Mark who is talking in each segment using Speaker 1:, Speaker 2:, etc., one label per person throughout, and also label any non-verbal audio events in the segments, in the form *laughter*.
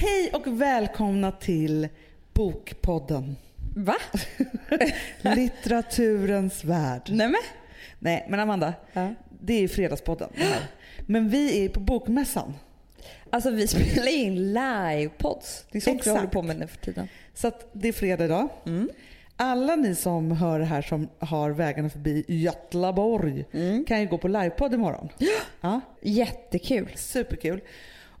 Speaker 1: Hej och välkomna till Bokpodden.
Speaker 2: Va? *laughs*
Speaker 1: Litteraturens värld.
Speaker 2: Nej men.
Speaker 1: Nej, men Amanda.
Speaker 2: Ja.
Speaker 1: Det är ju Fredagspodden. det här. Men vi är på Bokmässan.
Speaker 2: Alltså vi spelar in livepods. Det är sånt vi håller på med nu för tiden.
Speaker 1: Så att det är fredag idag. Alla ni som hör det här som har vägarna förbi Götlaborg kan ju gå på livepodd imorgon. Ja,
Speaker 2: Jättekul.
Speaker 1: superkul.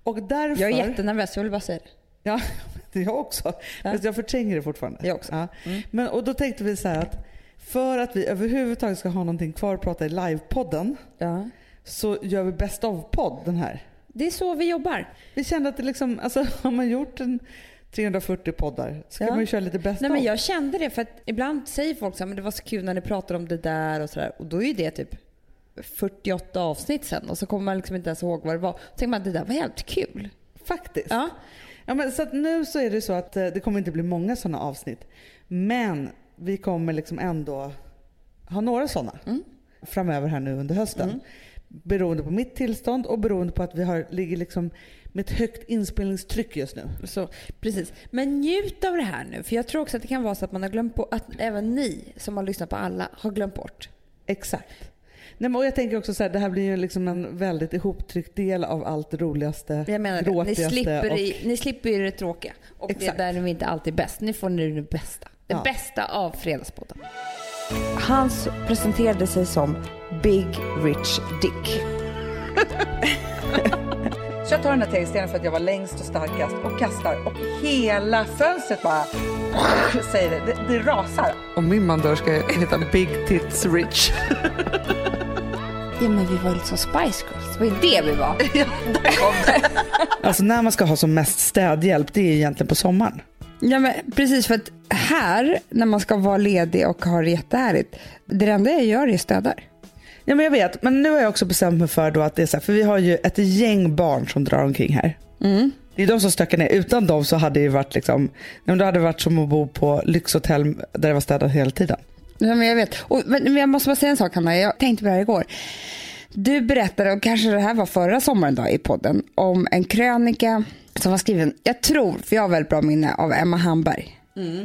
Speaker 1: Och därför...
Speaker 2: Jag är jättenervös, jag vill bara säga det.
Speaker 1: Ja, *laughs* jag också. Fast jag förtränger det fortfarande.
Speaker 2: Jag också.
Speaker 1: Ja. Men, och då tänkte vi så här att för att vi överhuvudtaget ska ha någonting kvar att prata i livepodden
Speaker 2: Ja.
Speaker 1: så gör vi best of-podd den här.
Speaker 2: Det är så vi jobbar.
Speaker 1: Vi kände att det liksom, alltså *laughs* har man gjort en 340 poddar så kan
Speaker 2: Ja.
Speaker 1: man ju köra lite best
Speaker 2: Nej men jag kände det för att ibland säger folk så här, men det var så kul när ni pratade om det där och sådär. Och då är ju det typ 48 avsnitt sen och så kommer man liksom inte ens ihåg vad det var. Så tänker man det där var jävligt kul.
Speaker 1: Faktiskt.
Speaker 2: Ja.
Speaker 1: Ja, men så att nu så är det så att eh, det kommer inte bli många sådana avsnitt. Men vi kommer liksom ändå ha några sådana
Speaker 2: Mm.
Speaker 1: framöver här nu under hösten. Beroende på mitt tillstånd och beroende på att vi har, ligger liksom med ett högt inspelningstryck just nu.
Speaker 2: Så, precis. Men njut av det här nu. För jag tror också att det kan vara så att man har glömt på att även ni som har lyssnat på alla har glömt bort.
Speaker 1: Exakt. Nej, men och jag tänker också så här, det här blir ju liksom en väldigt ihoptryckt del av allt det roligaste,
Speaker 2: Jag menar det. Ni slipper,
Speaker 1: och
Speaker 2: i, ni slipper ju det tråkiga. Och
Speaker 1: Exakt.
Speaker 2: det där är inte alltid bäst. Nu får ni det bästa. Det
Speaker 1: Ja.
Speaker 2: bästa av Fredagspodden. Han presenterade sig som Big Rich Dick.
Speaker 3: Så jag tar den här tegelstenen för att jag var längst och starkast och kastar och hela fönstret bara *laughs* säger det. Det, det rasar.
Speaker 1: Om min man dör ska jag heta Big Tits Rich.
Speaker 2: Ja men vi var lite som Spice Girls. Det var ju det vi var. *laughs* *laughs*
Speaker 1: Alltså när man ska ha som mest städhjälp det är egentligen på sommaren.
Speaker 2: Ja men precis för att här när man ska vara ledig och ha det jättehärligt. Det enda jag gör är städar.
Speaker 1: Ja men jag vet, men nu har jag också bestämt mig för då att det är så här, för vi har ju ett gäng barn som drar omkring här. Det är de som stökar ner. Utan dem så hade det varit liksom, nej, hade varit som att bo på lyxhotell där det var städat hela tiden.
Speaker 2: Ja, men jag vet. Och, men jag måste bara säga en sak Hanna, jag tänkte på det här igår. Du berättade, och kanske det här var förra sommaren då, i podden, om en krönika som var skriven, jag tror, för jag har väldigt bra minne, av Emma Hamberg.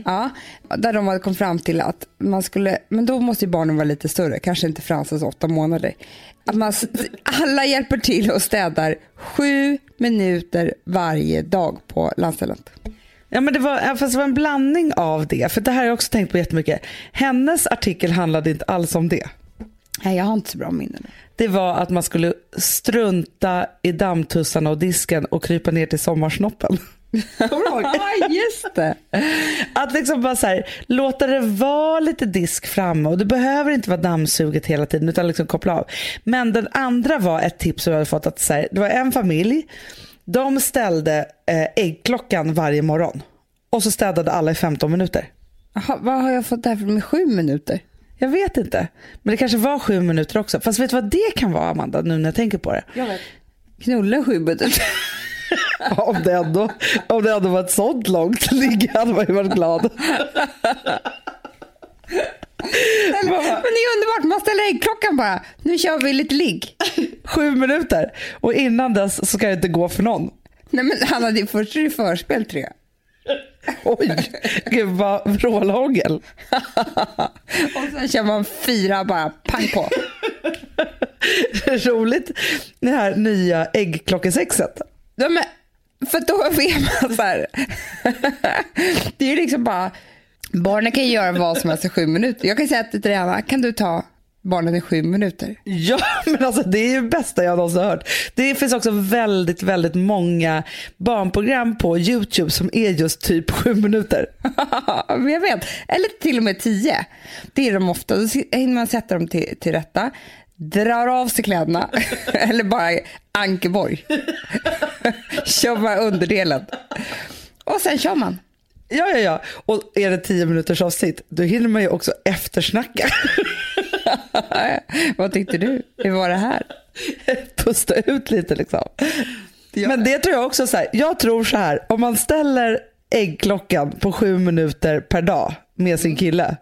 Speaker 2: Ja, där de kommit fram till att man skulle, men då måste ju barnen vara lite större, kanske inte Frances åtta månader. Att man, alla hjälper till och städar sju minuter varje dag på landstället.
Speaker 1: Ja men det var, fast det var en blandning av det. För det här har jag också tänkt på jättemycket. Hennes artikel handlade inte alls om det.
Speaker 2: Nej, jag har inte så bra minne nu.
Speaker 1: Det var att man skulle strunta i dammtussarna och disken och krypa ner till sommarsnoppen. Kommer du ihåg? *laughs*
Speaker 2: Ja, just det.
Speaker 1: Att liksom bara så här, låta det vara lite disk framme och det behöver inte vara dammsuget hela tiden utan liksom koppla av. Men den andra var ett tips som jag hade fått att så här, det var en familj, de ställde eh, äggklockan varje morgon och så städade alla i 15 minuter.
Speaker 2: Jaha, vad har jag fått där för med sju minuter?
Speaker 1: Jag vet inte, men det kanske var sju minuter också. Fast vet du vad det kan vara Amanda nu när jag tänker på det?
Speaker 2: Jag vet. Knulla sju minuter. *laughs* *laughs*
Speaker 1: om, det ändå, om det ändå var ett sånt långt ligg hade man ju varit glad.
Speaker 2: Men det är underbart, man ställer äggklockan bara. Nu kör vi lite ligg.
Speaker 1: Sju minuter och innan dess så ska det inte gå för någon.
Speaker 2: Nej men Hanna, det är först är det förspel tror jag.
Speaker 1: Oj, gud vad vrålhångel. *laughs*
Speaker 2: Och sen kör man fyra bara pang på. *laughs*
Speaker 1: Roligt det här nya äggklockesexet.
Speaker 2: Ja, men, för då vet man så här. *laughs* Det är ju liksom bara, barnen kan ju göra vad som helst i sju minuter. Jag kan säga till dig Hanna, kan du ta barnen i sju minuter?
Speaker 1: Ja, men alltså det är ju det bästa jag någonsin hört. Det finns också väldigt, väldigt många barnprogram på YouTube som är just typ sju minuter. *laughs*
Speaker 2: Jag vet. Eller till och med tio. Det är de ofta. Då hinner man sätta dem till, till rätta. Drar av sig kläderna. *laughs* Eller bara Ankeborg. *laughs* kör bara underdelen. Och sen kör man.
Speaker 1: Ja, ja, ja. Och är det tio minuters avsnitt, då hinner man ju också eftersnacka. *laughs*
Speaker 2: Vad tyckte du? Hur var det här?
Speaker 1: Pusta ut lite liksom. Men det tror jag också så här. Jag tror så här, om man ställer äggklockan på sju minuter per dag med sin kille,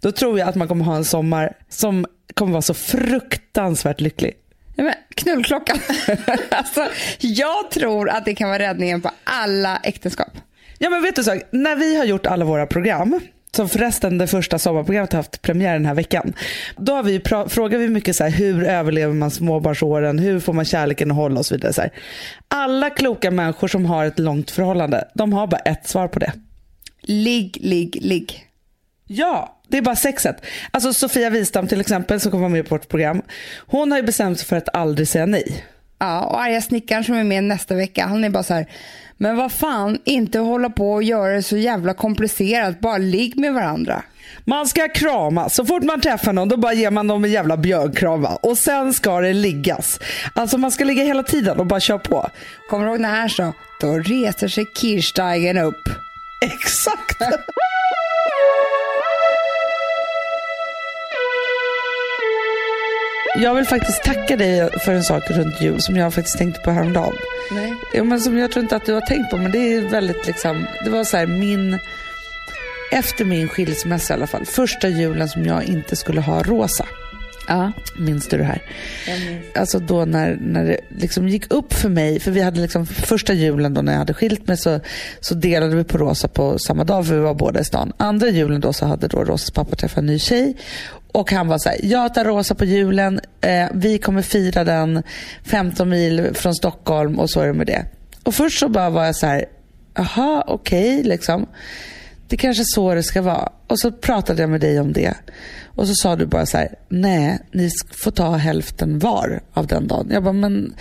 Speaker 1: då tror jag att man kommer ha en sommar som kommer vara så fruktansvärt lycklig.
Speaker 2: Ja, men, knullklockan. *laughs* alltså, jag tror att det kan vara räddningen på alla äktenskap.
Speaker 1: Ja men vet du så, när vi har gjort alla våra program, som förresten det första sommarprogrammet har haft premiär den här veckan. Då har vi frågar vi mycket så här, hur överlever man småbarnsåren, hur får man kärleken att hålla och så vidare. Så här. Alla kloka människor som har ett långt förhållande, de har bara ett svar på det.
Speaker 2: Ligg, ligg, ligg.
Speaker 1: Ja, det är bara sexet. Alltså Sofia Wistam till exempel som kommer vara med på vårt program. Hon har ju bestämt sig för att aldrig säga nej.
Speaker 2: Ja, och arga snickaren som är med nästa vecka, han är bara så här, men vad fan, inte hålla på och göra det så jävla komplicerat, bara ligg med varandra.
Speaker 1: Man ska krama. Så fort man träffar någon då bara ger man dem en jävla björnkram va? Och sen ska det liggas. Alltså man ska ligga hela tiden och bara köra på.
Speaker 2: Kommer du ihåg när han sa, då reser sig Kirsteigen upp.
Speaker 1: Exakt. *laughs* Jag vill faktiskt tacka dig för en sak runt jul som jag faktiskt tänkte på häromdagen.
Speaker 2: Nej.
Speaker 1: Ja, men som jag tror inte att du har tänkt på men det är väldigt liksom, det var så här min, efter min skilsmässa i alla fall, första julen som jag inte skulle ha rosa.
Speaker 2: Ja.
Speaker 1: Minns du det här? Alltså då när, när det liksom gick upp för mig, för vi hade liksom första julen då när jag hade skilt mig så, så delade vi på Rosa på samma dag för vi var båda i stan. Andra julen då så hade då Rosas pappa träffat en ny tjej och han var så här, jag tar Rosa på julen, eh, vi kommer fira den 15 mil från Stockholm och så är det med det. Och först så bara var jag så här, jaha okej liksom. Det kanske är så det ska vara. Och så pratade jag med dig om det. Och så sa du bara så här, nej, ni får ta hälften var av den dagen. Jag bara, men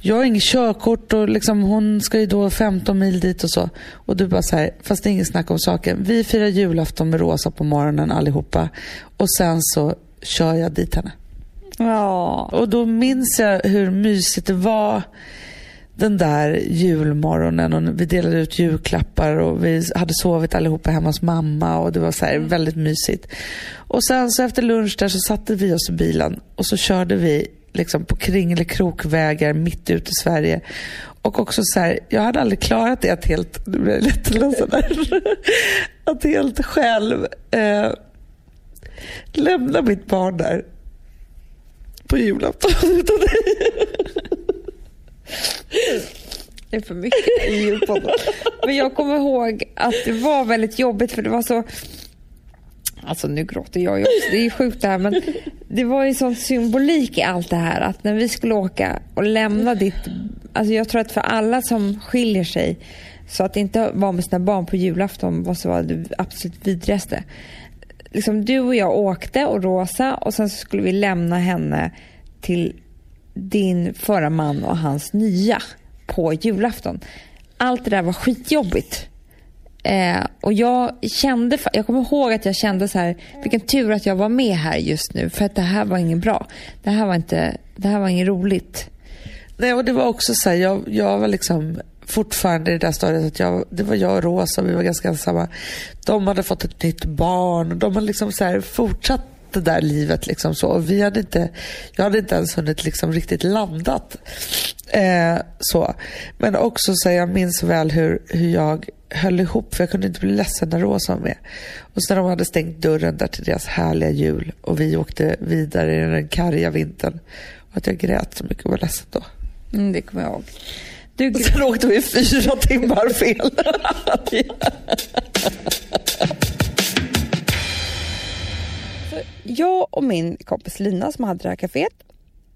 Speaker 1: jag har inget körkort och liksom, hon ska ju då 15 mil dit och så. Och du bara så här, fast det är inget snack om saken. Vi firar julafton med Rosa på morgonen allihopa. Och sen så kör jag dit henne.
Speaker 2: Ja.
Speaker 1: Och då minns jag hur mysigt det var den där julmorgonen och vi delade ut julklappar och vi hade sovit allihopa hemma hos mamma och det var så här väldigt mysigt. Och sen så efter lunch där så satte vi oss i bilen och så körde vi liksom på kringelikrokvägar mitt ute i Sverige. Och också så här, jag hade aldrig klarat det att helt, nu blir jag lättledsen där, *laughs* att helt själv eh, lämna mitt barn där på julafton *laughs* utan dig.
Speaker 2: Det är för mycket i julpodden. Men jag kommer ihåg att det var väldigt jobbigt för det var så... Alltså nu gråter jag ju också, det är ju sjukt det här men det var ju sån symbolik i allt det här att när vi skulle åka och lämna ditt... Alltså jag tror att för alla som skiljer sig så att inte vara med sina barn på julafton var så var det absolut vidrigaste. Liksom du och jag åkte och Rosa och sen så skulle vi lämna henne till din förra man och hans nya på julafton. Allt det där var skitjobbigt. Eh, och jag kände, jag kommer ihåg att jag kände så här, vilken tur att jag var med här just nu för att det här var inget bra. Det här var inte, det här var inget roligt.
Speaker 1: Nej, och det var också så här, jag, jag var liksom fortfarande i det där stadiet att jag, det var jag och Rosa, vi var ganska ensamma. De hade fått ett nytt barn, de hade liksom så här fortsatt det där livet. Liksom så. Och vi hade inte, jag hade inte ens hunnit liksom riktigt landat. Eh, så. Men också så jag minns väl hur, hur jag höll ihop för jag kunde inte bli ledsen när Rosa var med. Och så när de hade stängt dörren där till deras härliga jul och vi åkte vidare i den karga vintern. Och att jag grät så mycket och var ledsen då.
Speaker 2: Mm, det kommer jag ihåg. Du,
Speaker 1: Och sen åkte vi fyra timmar fel. *laughs* *laughs*
Speaker 2: jag och min kompis Lina som hade det här kaféet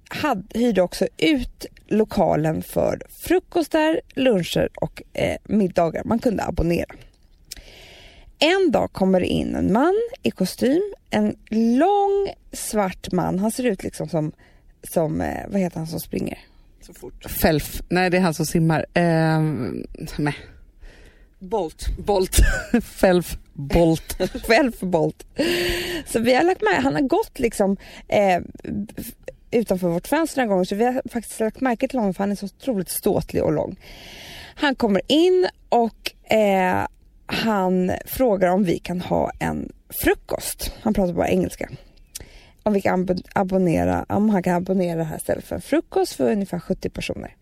Speaker 2: hade, hyrde också ut lokalen för frukostar, luncher och eh, middagar. Man kunde abonnera. En dag kommer det in en man i kostym, en lång svart man. Han ser ut liksom som, som eh, vad heter han som springer?
Speaker 1: Så fort.
Speaker 4: Felf. Nej, det är han som simmar. Eh, nej.
Speaker 1: Bolt.
Speaker 4: Bolt. *laughs* Felf. Bolt. *laughs*
Speaker 2: Felfbolt. Så vi har lagt med, han har gått liksom eh, utanför vårt fönster en gång så vi har faktiskt lagt märke till honom för han är så otroligt ståtlig och lång. Han kommer in och eh, han frågar om vi kan ha en frukost. Han pratar bara engelska. Om vi kan abonnera, om han kan abonnera det här stället för en frukost för ungefär 70 personer.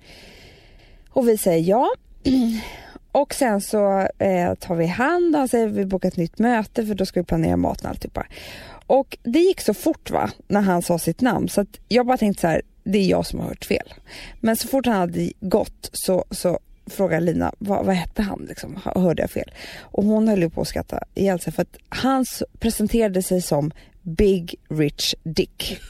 Speaker 2: Och vi säger ja. *clears throat* Och sen så eh, tar vi hand och han säger vi bokar ett nytt möte för då ska vi planera maten och alltihopa. Och det gick så fort va, när han sa sitt namn så att jag bara tänkte så här, det är jag som har hört fel. Men så fort han hade gått så, så frågade Lina, vad, vad hette han liksom? Hörde jag fel? Och hon höll ju på att skratta ihjäl sig för att han presenterade sig som Big Rich Dick. *laughs*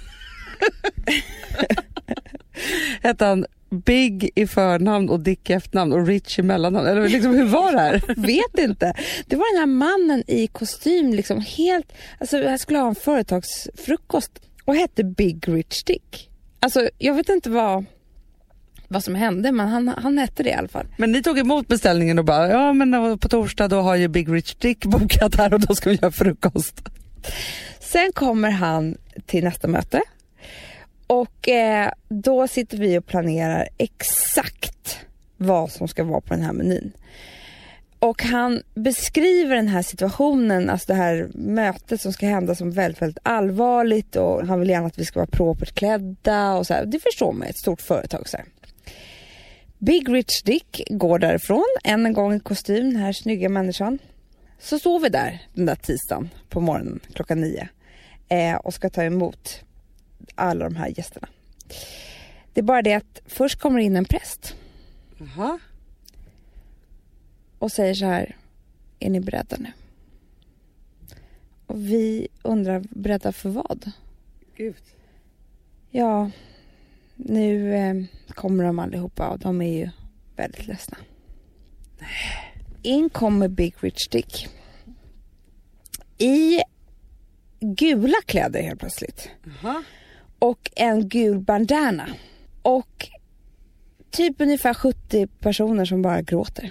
Speaker 1: Hette han Big i förnamn och Dick i efternamn och Rich i mellannamn? Eller liksom, hur var det här? *laughs*
Speaker 2: Vet inte. Det var den här mannen i kostym, liksom helt, alltså han skulle ha en företagsfrukost och hette Big Rich Dick. Alltså jag vet inte vad, vad som hände men han, han hette det i alla fall.
Speaker 1: Men ni tog emot beställningen och bara, ja men på torsdag då har ju Big Rich Dick bokat här och då ska vi göra frukost.
Speaker 2: Sen kommer han till nästa möte och eh, då sitter vi och planerar exakt vad som ska vara på den här menyn. Och han beskriver den här situationen, alltså det här mötet som ska hända som väldigt, väldigt allvarligt och han vill gärna att vi ska vara propert klädda och så här. Det förstår man, ett stort företag så här. Big Rich Dick går därifrån, än en gång i kostym, den här snygga människan. Så står vi där den där tisdagen på morgonen klockan nio eh, och ska ta emot alla de här gästerna. Det är bara det att först kommer in en präst
Speaker 1: Jaha.
Speaker 2: och säger så här, är ni beredda nu? Och vi undrar, beredda för vad?
Speaker 1: Gud.
Speaker 2: Ja, nu eh, kommer de allihopa och de är ju väldigt ledsna. In kommer Big Rich Dick. I gula kläder helt plötsligt.
Speaker 1: Jaha.
Speaker 2: Och en gul bandana. Och typ ungefär 70 personer som bara gråter.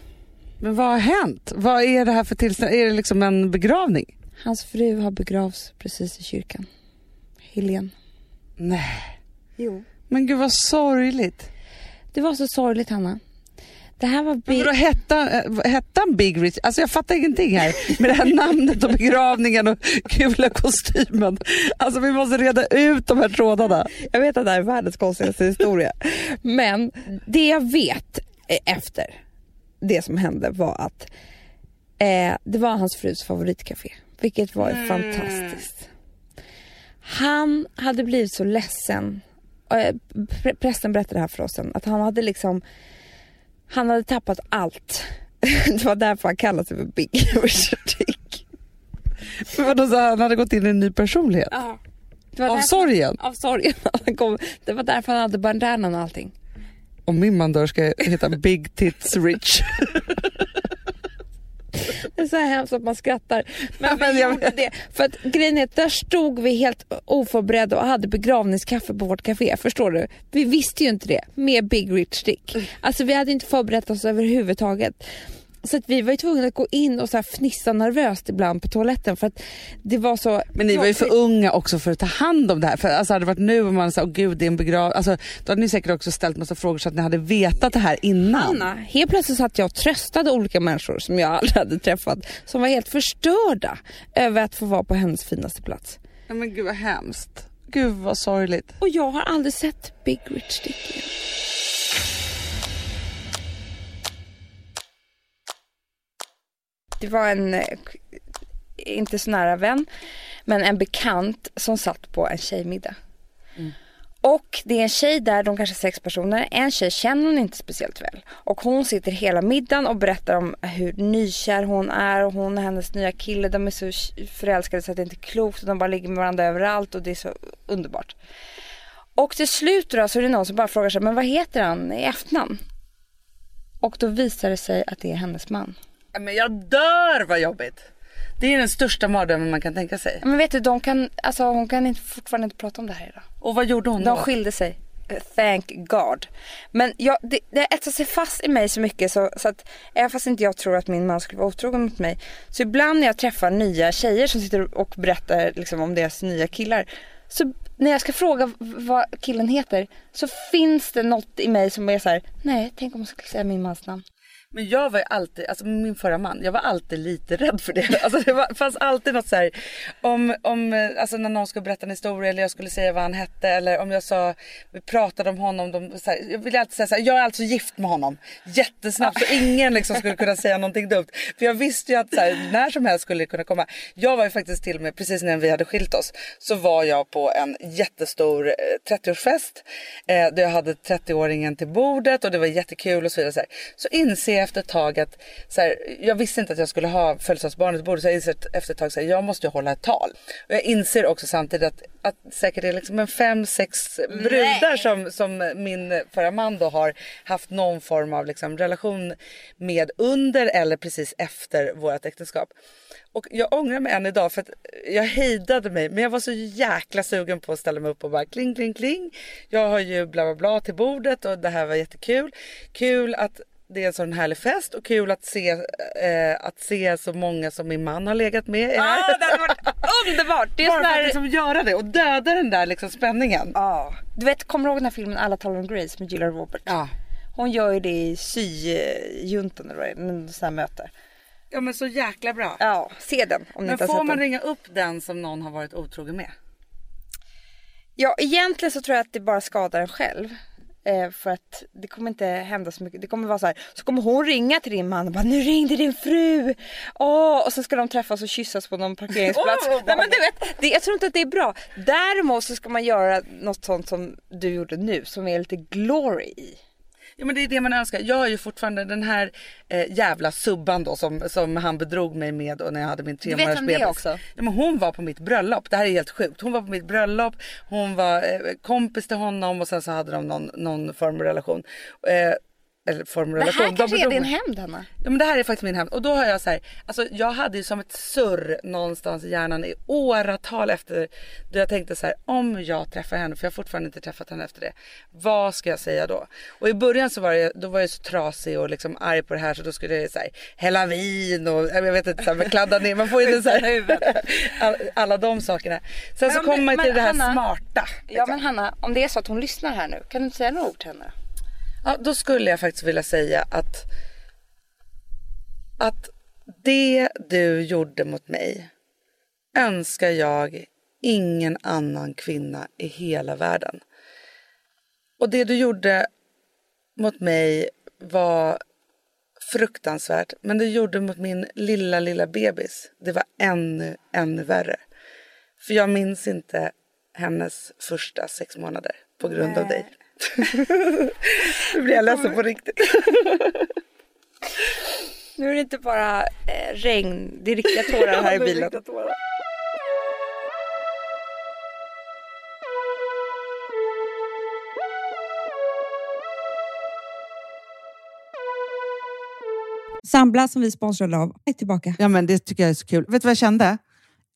Speaker 1: Men vad har hänt? Vad är det här för tillstånd? Är det liksom en begravning?
Speaker 2: Hans fru har begravts precis i kyrkan. Helene.
Speaker 1: Nej.
Speaker 2: Jo.
Speaker 1: Men gud vad sorgligt.
Speaker 2: Det var så sorgligt Hanna. Det här var Big...
Speaker 1: vadå, hette, äh, hette han Big Rich? Alltså jag fattar ingenting här med det här namnet och begravningen och gula kostymen. Alltså vi måste reda ut de här trådarna.
Speaker 2: Jag vet att det här är världens konstigaste historia. Men det jag vet eh, efter det som hände var att eh, det var hans frus favoritcafé. Vilket var ju fantastiskt. Han hade blivit så ledsen. Eh, pr- prästen berättade det här för oss sen. Att han hade liksom han hade tappat allt. *laughs* Det var därför han kallade sig för Big Dick.
Speaker 1: Men vadå, så han hade gått in i en ny personlighet?
Speaker 2: Var
Speaker 1: Av
Speaker 2: därför-
Speaker 1: sorgen?
Speaker 2: Av sorgen. *laughs* Kom, det var därför han hade bandanan och allting.
Speaker 1: Om min man dör ska jag heta Big Tits Rich. *laughs*
Speaker 2: Det är så hemskt att man skrattar. Men, vi gjorde det. För att grejen är att där stod vi helt oförberedda och hade begravningskaffe på vårt café. Förstår du? Vi visste ju inte det med Big Rich Dick. Alltså vi hade inte förberett oss överhuvudtaget. Så att vi var ju tvungna att gå in och så fnissa nervöst ibland på toaletten för att det var så
Speaker 1: Men ni var ju för unga också för att ta hand om det här. För alltså hade det varit nu och man sa, åh gud det är en begravning. Alltså, då hade ni säkert också ställt massa frågor så att ni hade vetat det här innan.
Speaker 2: Anna, helt plötsligt satt jag och tröstade olika människor som jag aldrig hade träffat som var helt förstörda över att få vara på hennes finaste plats.
Speaker 1: Ja, men gud vad hemskt. Gud vad sorgligt.
Speaker 2: Och jag har aldrig sett Big Rich Dick igen. Det var en, eh, inte så nära vän, men en bekant som satt på en tjejmiddag. Och det är en tjej där, de kanske är sex personer. En tjej känner hon inte speciellt väl. Och hon sitter hela middagen och berättar om hur nykär hon är och hon och hennes nya kille, de är så förälskade så att det inte är klokt och de bara ligger med varandra överallt och det är så underbart. Och till slut då så är det någon som bara frågar sig, men vad heter han i efternamn? Och då visar det sig att det är hennes man.
Speaker 1: Men jag dör vad jobbigt. Det är den största mardrömmen man kan tänka sig.
Speaker 2: Men vet du, de kan, alltså, hon kan inte, fortfarande inte prata om det här idag.
Speaker 1: Och vad gjorde hon
Speaker 2: De
Speaker 1: då?
Speaker 2: skilde sig. Eh, Thank God. Men jag, det, det etsar sig fast i mig så mycket så, så att även fast inte jag tror att min man skulle vara otrogen mot mig. Så ibland när jag träffar nya tjejer som sitter och berättar liksom, om deras nya killar. Så när jag ska fråga vad killen heter så finns det något i mig som är så här: nej tänk om jag skulle säga min mans namn.
Speaker 1: Men jag var ju alltid, alltså min förra man, jag var alltid lite rädd för det. *laughs* Alltså det var, fanns alltid något så här, om, om, eh, alltså när någon skulle berätta en historia eller jag skulle säga vad han hette eller om jag sa, vi pratade om honom, de, så här, jag ville alltid säga så här, jag är alltså gift med honom. Jättesnabbt så *laughs* ingen liksom skulle kunna säga någonting dumt. För jag visste ju att så här, när som helst skulle det kunna komma. Jag var ju faktiskt till och med, precis när vi hade skilt oss, så var jag på en jättestor eh, 30-årsfest eh, där jag hade 30-åringen till bordet och det var jättekul och så vidare. Så, så inser jag efter ett tag att så här, jag visste inte att jag skulle ha födelsedagsbarnet på bordet så jag inser efter ett tag att jag måste hålla ett tal. Och jag inser också samtidigt att, att säkert det är liksom en fem, sex brudar som, som min förra man då har haft någon form av liksom relation med under eller precis efter vårt äktenskap. Och jag ångrar mig än idag för att jag hejdade mig men jag var så jäkla sugen på att ställa mig upp och bara kling kling kling. Jag har ju bla bla bla till bordet och det här var jättekul. Kul att det är en sån härlig fest och kul att se, eh, att se så många som min man har legat med. i här.
Speaker 2: Ja, det hade varit underbart. Det är
Speaker 1: Bara för att liksom göra det och döda den där liksom spänningen.
Speaker 2: Ja. Du vet, kommer du ihåg den här filmen Alla talar om Grace med Julia Roberts?
Speaker 1: Ja.
Speaker 2: Hon gör ju det i syjuntan eller vad det är, möte.
Speaker 1: ja men så jäkla bra.
Speaker 2: Ja, se den om ni
Speaker 1: Men
Speaker 2: inte
Speaker 1: får man
Speaker 2: den.
Speaker 1: ringa upp den som någon har varit otrogen med?
Speaker 2: Ja, egentligen så tror jag att det bara skadar en själv. Eh, för att det kommer inte hända så mycket. Det kommer vara så här, så kommer hon ringa till din man och bara nu ringde din fru. Åh, och så ska de träffas och kyssas på någon parkeringsplats.
Speaker 1: Vad
Speaker 2: Nej, men du vet, det, jag tror inte att det är bra. Däremot så ska man göra något sånt som du gjorde nu som är lite glory i.
Speaker 1: Ja men det är det man önskar. Jag har ju fortfarande den här eh, jävla subban då som, som han bedrog mig med och när jag hade min tre
Speaker 2: Du vet vem det är
Speaker 1: bebis.
Speaker 2: också?
Speaker 1: Ja, men hon var på mitt bröllop. Det här är helt sjukt. Hon var på mitt bröllop. Hon var eh, kompis till honom och sen så hade de någon, någon form av relation. Eh, eller form av
Speaker 2: Det här
Speaker 1: De
Speaker 2: kanske är
Speaker 1: bedrog
Speaker 2: din hämnd Hanna.
Speaker 1: Ja men det här är faktiskt min hämnd och då har jag så här, alltså jag hade ju som ett surr någonstans i hjärnan i åratal efter då jag tänkte så här, om jag träffar henne, för jag har fortfarande inte träffat henne efter det, vad ska jag säga då? Och i början så var jag, då var jag så trasig och liksom arg på det här så då skulle jag så här, hälla vin och jag vet inte, så här, kladda ner, man får ju inte så här, *laughs* all- alla de sakerna. Sen
Speaker 2: Men
Speaker 1: så
Speaker 2: om
Speaker 1: kommer man till
Speaker 2: men
Speaker 1: det här
Speaker 2: Hanna-
Speaker 1: smarta.
Speaker 2: Ja
Speaker 1: liksom.
Speaker 2: men Hanna, om det är så att hon lyssnar här nu, kan du inte säga några ord till henne?
Speaker 1: Ja, då skulle jag faktiskt vilja säga att, att det du gjorde mot mig önskar jag ingen annan kvinna i hela världen. Och det du gjorde mot mig var fruktansvärt. Men det du gjorde mot min lilla, lilla bebis, det var ännu, ännu värre. För jag minns inte hennes första sex månader på grund av dig. *laughs* nu blir jag ledsen på riktigt.
Speaker 2: Nu är det inte bara eh, regn, det är riktiga tårar här i *laughs* bilen.
Speaker 5: Sambla som vi sponsrade av är tillbaka.
Speaker 4: Ja, men det tycker jag är så kul. Vet du vad jag kände?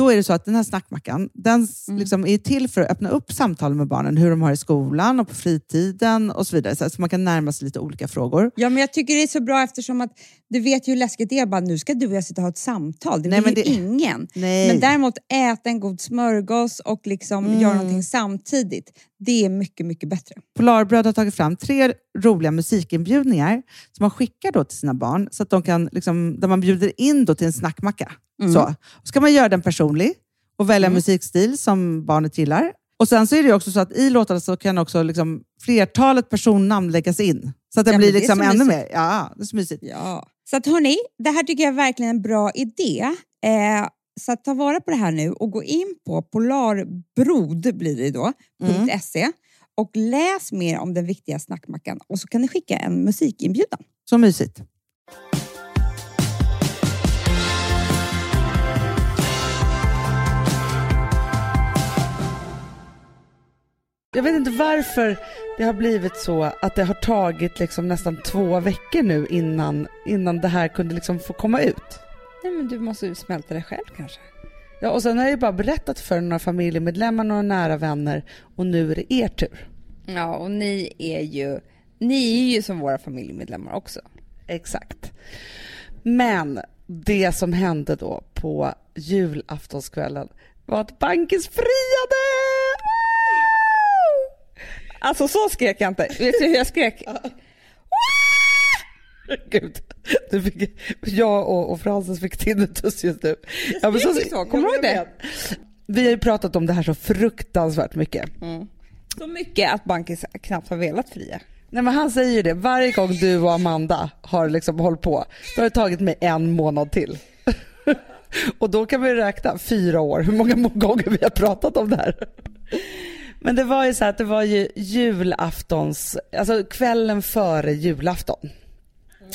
Speaker 4: då är det så att den här snackmackan, den
Speaker 5: Mm.
Speaker 4: liksom är till för att öppna upp samtal med barnen, hur de har i skolan och på fritiden och så vidare. Så man kan närma sig lite olika frågor.
Speaker 5: Ja, men jag tycker det är så bra eftersom att du vet ju hur läskigt det är. Bara, nu ska du och jag sitta och ha ett samtal. Det
Speaker 4: Nej,
Speaker 5: ju
Speaker 4: det-
Speaker 5: ingen.
Speaker 4: Nej.
Speaker 5: Men däremot äta en god smörgås och liksom
Speaker 4: Mm.
Speaker 5: göra någonting samtidigt. Det är mycket, mycket bättre.
Speaker 4: Polarbröd har tagit fram tre roliga musikinbjudningar som man skickar då till sina barn, så att de kan, liksom, där man bjuder in då till en snackmacka.
Speaker 5: Mm.
Speaker 4: Så. Ska man göra den personlig och välja musikstil som barnet gillar. Och Sen så är det också så att i låtarna så kan också liksom flertalet personnamn läggas in. Så att den
Speaker 5: Ja,
Speaker 4: blir
Speaker 5: det
Speaker 4: liksom ännu
Speaker 5: mysigt.
Speaker 4: mer... Ja, det är så mysigt.
Speaker 5: Ja. Så att hörni, det här tycker jag är verkligen en bra idé. Eh, så att ta vara på det här nu och gå in på polarbrod blir det då, .se och läs mer om den viktiga snackmackan och så kan ni skicka en musikinbjudan.
Speaker 4: Så mysigt.
Speaker 1: Jag vet inte varför det har blivit så att det har tagit liksom nästan två veckor nu innan, innan det här kunde liksom få komma ut.
Speaker 2: Nej men du måste ju smälta det själv kanske.
Speaker 1: Ja, och sen har jag ju bara berättat för några familjemedlemmar, några nära vänner och nu är det er tur.
Speaker 2: Ja och ni är ju, ni är ju som våra familjemedlemmar också.
Speaker 1: Exakt. Men det som hände då på julaftonskvällen var att Bankis friade!
Speaker 2: Alltså så skrek jag inte. Vet du hur jag skrek?
Speaker 1: Gud, du fick, jag och, och Frances fick tinnitus just nu. Ja, men
Speaker 2: så, kommer du ihåg det?
Speaker 1: Vi har ju pratat om det här så fruktansvärt mycket.
Speaker 2: Så mycket att Bankis knappt har velat fria.
Speaker 1: Nej, men han säger ju det, varje gång du och Amanda har liksom hållit på, då har det tagit mig en månad till. *laughs* och då kan vi räkna fyra år, hur många gånger vi har pratat om det här. Men det var ju så här att det var ju julaftons, alltså kvällen före julafton.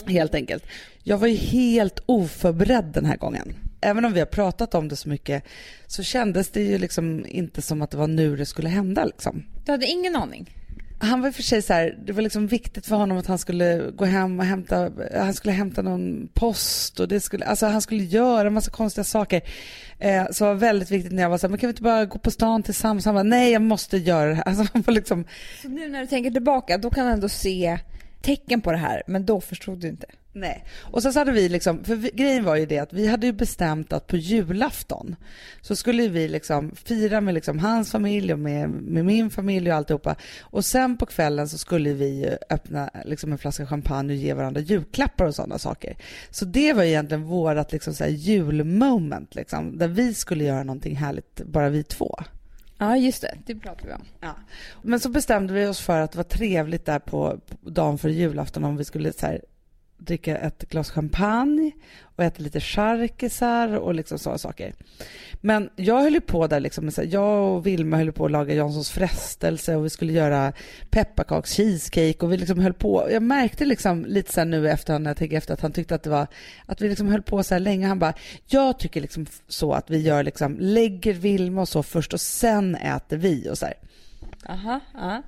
Speaker 1: Helt enkelt. Jag var ju helt oförberedd den här gången. Även om vi har pratat om det så mycket så kändes det ju liksom inte som att det var nu det skulle hända liksom.
Speaker 2: Du hade ingen aning?
Speaker 1: Han var i och för sig så här, det var liksom viktigt för honom att han skulle gå hem och hämta, han skulle hämta någon post och det skulle, alltså han skulle göra en massa konstiga saker. Eh, så det var väldigt viktigt när jag var så här, men kan vi inte bara gå på stan tillsammans? Han bara, nej jag måste göra det här. *laughs* Alltså han var liksom,
Speaker 2: Så nu när du tänker tillbaka, då kan du ändå se tecken på det här, men då förstod du inte.
Speaker 1: Nej. Och så, så hade vi liksom, för vi, grejen var ju det att vi hade ju bestämt att på julafton så skulle vi liksom fira med liksom hans familj och med, med min familj och alltihopa. Och sen på kvällen så skulle vi öppna liksom en flaska champagne och ge varandra julklappar och sådana saker. Så det var egentligen vårat liksom så julmoment liksom, där vi skulle göra någonting härligt, bara vi två.
Speaker 2: Ja, just det. Det pratade vi om.
Speaker 1: Ja. Men så bestämde vi oss för att det var trevligt där på, dagen för julafton om vi skulle så här, dricka ett glas champagne och äta lite charkisar och liksom sådana saker. Men jag höll ju på där liksom, jag och Vilma höll på att laga Janssons frestelse och vi skulle göra pepparkaks cheesecake och vi liksom höll på. Jag märkte liksom lite sen nu efter när jag tänker efter att han tyckte att det var att vi liksom höll på så här länge. Han bara, jag tycker liksom så att vi gör liksom, lägger Vilma och så först och sen äter vi och så här.
Speaker 2: Aha, aha.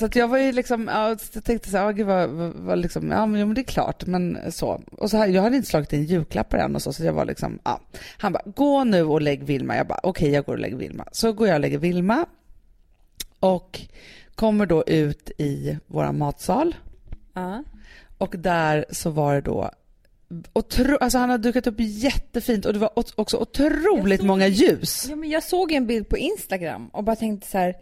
Speaker 1: Så att jag var ju liksom, ja, jag tänkte så här, ja, gud vad, vad, vad liksom, ja men, ja men det är klart, men så. Och så här, jag hade inte slagit in julklappar än och så, så jag var liksom, ja. Han bara, gå nu och lägg Vilma. Jag bara, okej jag går och lägger Vilma. Så går jag och lägger Vilma och kommer då ut i våran matsal
Speaker 2: ja.
Speaker 1: och där så var det då Otro, alltså han hade dukat upp jättefint och det var också otroligt
Speaker 2: såg
Speaker 1: många ljus.
Speaker 2: Ja, men jag såg en bild på Instagram och bara tänkte så här,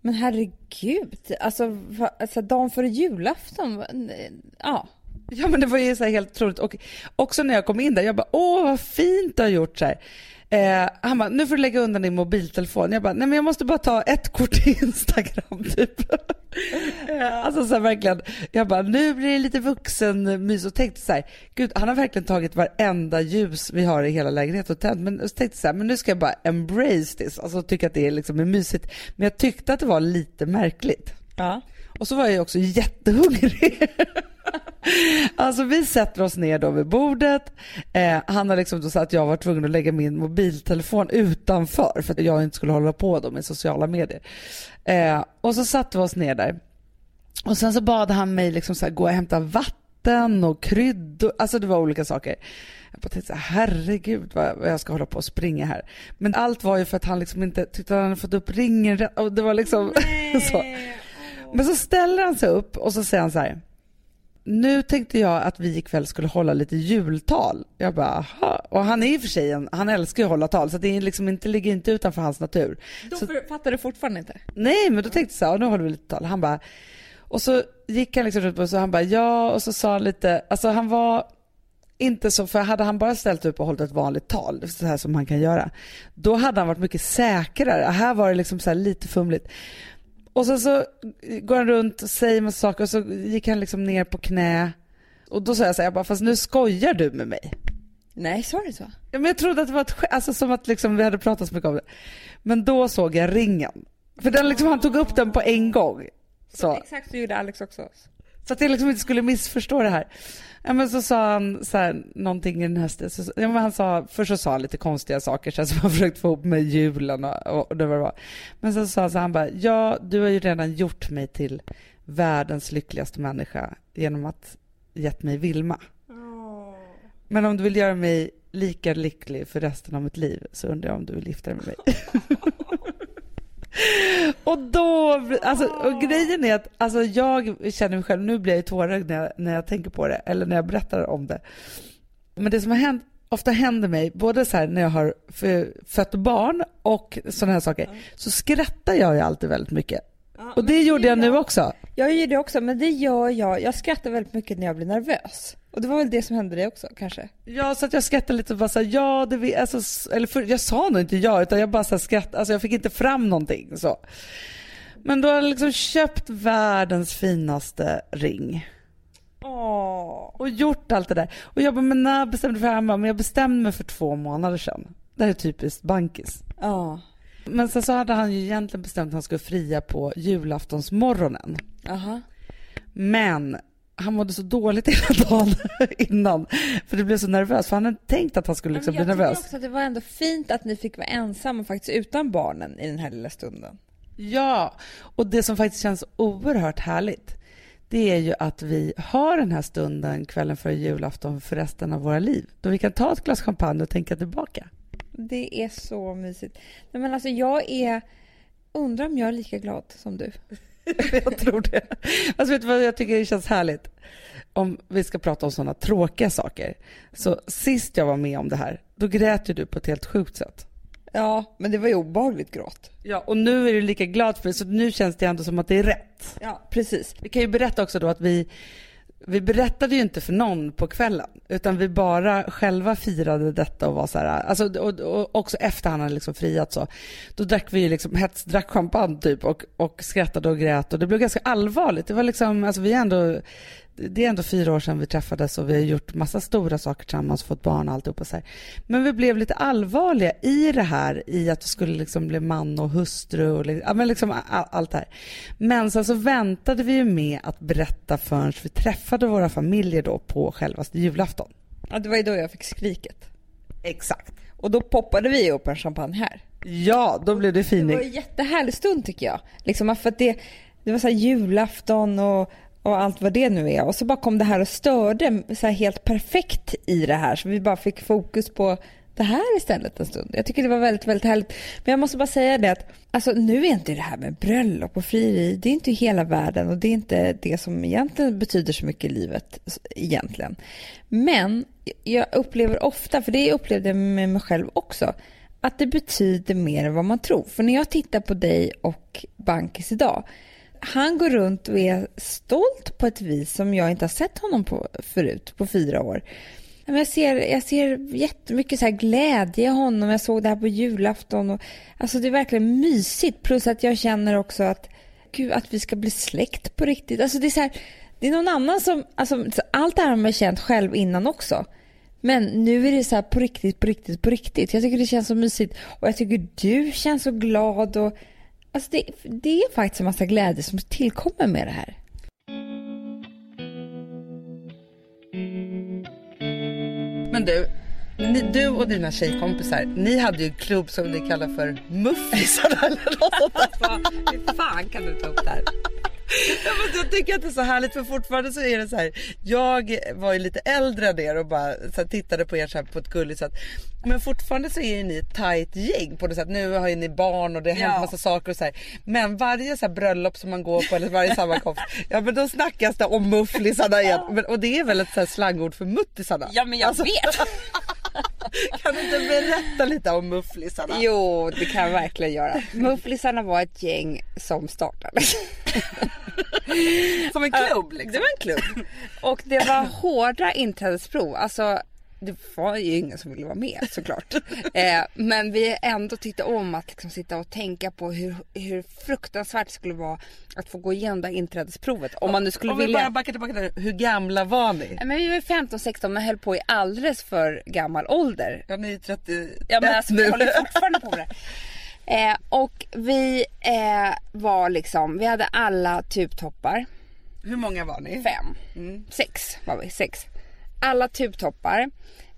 Speaker 2: men herregud, alltså, va, alltså dagen före julafton, ja.
Speaker 1: Ja men det var ju så här helt otroligt och också när jag kom in där, jag bara åh vad fint du har gjort så här. Eh, han bara, nu får du lägga undan din mobiltelefon. Jag bara, nej men jag måste bara ta ett kort i Instagram *laughs* typ. Eh, alltså så här, verkligen, jag bara, nu blir det lite vuxenmys och tänkte så här, gud han har verkligen tagit varenda ljus vi har i hela lägenheten och tänt. Men så tänkte så här, men nu ska jag bara embrace this, alltså tycka att det är liksom är mysigt. Men jag tyckte att det var lite märkligt.
Speaker 2: ja.
Speaker 1: Och så var jag också jättehungrig. *laughs* alltså vi sätter oss ner då vid bordet. Eh, han har liksom då sagt att jag var tvungen att lägga min mobiltelefon utanför för att jag inte skulle hålla på då med sociala medier. Eh, och så satte vi oss ner där. Och sen så bad han mig liksom så här, gå och hämta vatten och kryddor. Alltså det var olika saker. Jag bara tänkte så här, herregud vad vad jag ska hålla på och springa här. Men allt var ju för att han liksom inte tyckte att han hade fått upp ringen rätt. Och det var liksom *laughs* så. Men så ställer han sig upp och så säger han så här. Nu tänkte jag att vi ikväll skulle hålla lite jultal. Jag bara, aha. Och han är i och för sig en, han älskar ju att hålla tal så det är liksom inte, ligger inte utanför hans natur.
Speaker 2: Då
Speaker 1: Så-
Speaker 2: fattar du fortfarande inte?
Speaker 1: Nej, men då tänkte jag så här, nu håller vi lite tal. Han bara, och så gick han liksom runt på och så han bara ja och så sa han lite, alltså han var inte så, för hade han bara ställt upp och hållit ett vanligt tal, så här som man kan göra, då hade han varit mycket säkrare. Här var det liksom så här lite fumligt. Och sen så går han runt och säger massa saker och så gick han liksom ner på knä. Och då sa jag så här, jag bara, fast nu skojar du med mig.
Speaker 2: Nej, sa du så?
Speaker 1: Ja, men jag trodde att det var ett skämt, alltså som att liksom vi hade pratat så mycket om det. Men då såg jag ringen. För den liksom, han tog upp den på en gång. Så,
Speaker 2: Exakt så gjorde Alex också.
Speaker 1: så att jag liksom inte skulle missförstå det här. Ja, men så sa han så här, någonting i den här stilen. Så- Ja, men han sa, först så sa han lite konstiga saker så här, som han *laughs* försökt få ihop med julen och, och det var det var. Men sen sa han så här, han bara, ja du har ju redan gjort mig till världens lyckligaste människa genom att gett mig Vilma. Men om du vill göra mig lika lycklig för resten av mitt liv så undrar jag om du vill gifta dig med mig. *laughs* *laughs* *laughs* och då, alltså, och grejen är att alltså, jag känner mig själv, nu blir jag tårögd när jag, när jag tänker på det eller när jag berättar om det. Men det som har hänt, ofta händer mig, både så här när jag har fött barn och sådana här saker, så skrattar jag ju alltid väldigt mycket. Och det gjorde jag nu också.
Speaker 2: Jag gör det också, men det gör jag. Jag skrattar väldigt mycket när jag blir nervös. Och det var väl det som hände dig också, kanske?
Speaker 1: Ja, så att jag skrattade lite och bara så här, ja, det vi, alltså, eller för, jag sa nog inte ja, utan jag bara så här skrattade, alltså jag fick inte fram någonting så. Men då har jag liksom köpt världens finaste ring
Speaker 2: Åh.
Speaker 1: och gjort allt det där. Och jag bara, men när bestämde du för det här? Men jag bestämde mig för två månader sedan. Det här är typiskt bankis.
Speaker 2: Ja.
Speaker 1: Men sen så hade han ju egentligen bestämt att han skulle fria på julaftonsmorgonen.
Speaker 2: Aha.
Speaker 1: Men han mådde så dåligt *laughs* hela dagen innan. För det blev så nervös. För han hade tänkt att han skulle liksom bli
Speaker 2: jag
Speaker 1: nervös.
Speaker 2: tycker också att det var ändå fint att ni fick vara ensamma faktiskt utan barnen i den här lilla stunden.
Speaker 1: Ja, och det som faktiskt känns oerhört härligt det är ju att vi har den här stunden kvällen före julafton för resten av våra liv. Då vi kan ta ett glas champagne och tänka tillbaka.
Speaker 2: Det är så mysigt. Nej, men alltså jag är... Undrar om jag är lika glad som du. *laughs*
Speaker 1: jag tror det. Alltså vet du vad jag tycker det känns härligt? Om vi ska prata om sådana tråkiga saker. Så sist jag var med om det här, då grät ju du på ett helt sjukt sätt.
Speaker 2: Ja, men det var ju obehagligt gråt.
Speaker 1: Ja, och nu är du lika glad för det, så nu känns det ändå som att det är rätt.
Speaker 2: Ja, precis.
Speaker 1: Vi kan ju berätta också då att vi, vi berättade ju inte för någon på kvällen, utan vi bara själva firade detta och var så här, alltså, och, och också efter han hade liksom friat så, då drack vi ju liksom hetsdrack champagne typ och, och skrattade och grät och det blev ganska allvarligt. Det var liksom, alltså vi är ändå, det är ändå fyra år sedan vi träffades och vi har gjort massa stora saker tillsammans, fått barn och alltihopa så här. Men vi blev lite allvarliga i det här, i att vi skulle liksom bli man och hustru och liksom, ja, men liksom all, allt det här. Men sen så väntade vi ju med att berätta förrän vi träffade våra familjer då på självaste julafton.
Speaker 2: Ja, det var ju då jag fick skriket.
Speaker 1: Exakt.
Speaker 2: Och då poppade vi upp en champagne här.
Speaker 1: Ja, då blev det
Speaker 2: Det var
Speaker 1: fining.
Speaker 2: en jättehärlig stund tycker jag. Liksom för att det, det var så här julafton och, och allt vad det nu är. Och så bara kom det här och störde så här helt perfekt i det här. Så vi bara fick fokus på det här istället en stund. Jag tycker det var väldigt, väldigt härligt. Men jag måste bara säga det att alltså, nu är inte det här med bröllop och frieri, det är inte hela världen och det är inte det som egentligen betyder så mycket i livet egentligen. Men jag upplever ofta, för det upplevde jag med mig själv också, att det betyder mer än vad man tror. För när jag tittar på dig och Bankis idag, han går runt och är stolt på ett vis som jag inte har sett honom på förut, på fyra år. Jag ser, jag ser jättemycket så här glädje i honom. Jag såg det här på julafton. Och, alltså det är verkligen mysigt. Plus att jag känner också att, gud, att vi ska bli släkt på riktigt. Alltså det är så här, det är någon annan som, alltså allt det här har man känt själv innan också. Men nu är det så här på riktigt, på riktigt, på riktigt. Jag tycker det känns så mysigt. Och jag tycker du känns så glad. Och, alltså det, det är faktiskt en massa glädje som tillkommer med det här.
Speaker 1: Men du, ni, du och dina tjejkompisar, ni hade ju en klubb som ni kallar för Muffisarna eller något sånt där.
Speaker 2: Hur fan kan du ta upp det här?
Speaker 1: Ja, men jag tycker att det är så härligt för fortfarande så är det så här. Jag var ju lite äldre än er och bara så här, tittade på er så här på ett gulligt sätt. Men fortfarande så är ju ni ett tajt gäng på det sättet. Nu har ju ni barn och det har hänt
Speaker 2: Ja.
Speaker 1: massa saker och så här. Men varje så bröllop som man går på eller varje sammankomst. *laughs* ja men då snackas det om mufflisarna igen. Men, och det är väl ett så slangord för muttisarna?
Speaker 2: Ja men jag
Speaker 1: Alltså,
Speaker 2: vet. *laughs*
Speaker 1: Kan du inte berätta lite om mufflisarna?
Speaker 2: Jo, det kan jag verkligen göra. Mufflisarna var ett gäng som startade.
Speaker 1: Som en klubb liksom.
Speaker 2: Det var en klubb. Och det var hårda inträdesprov. Alltså, det var ju ingen som ville vara med såklart. *laughs* Eh, men vi ändå tyckte om att liksom sitta och tänka på hur, hur fruktansvärt det skulle vara att få gå igenom det här inträdesprovet. Om man nu skulle
Speaker 1: Om vi
Speaker 2: vilja.
Speaker 1: bara backar tillbaka där. Hur gamla var ni?
Speaker 2: Nej, Men vi var 15-16 men höll på i alldeles för gammal ålder.
Speaker 1: Ja ni är 30
Speaker 2: Ja men *laughs* alltså vi håller fortfarande på med det. Eh, och vi eh, var liksom, vi hade alla tubtoppar.
Speaker 1: Hur många var ni?
Speaker 2: Fem. Sex var vi, sex. Alla tubtoppar.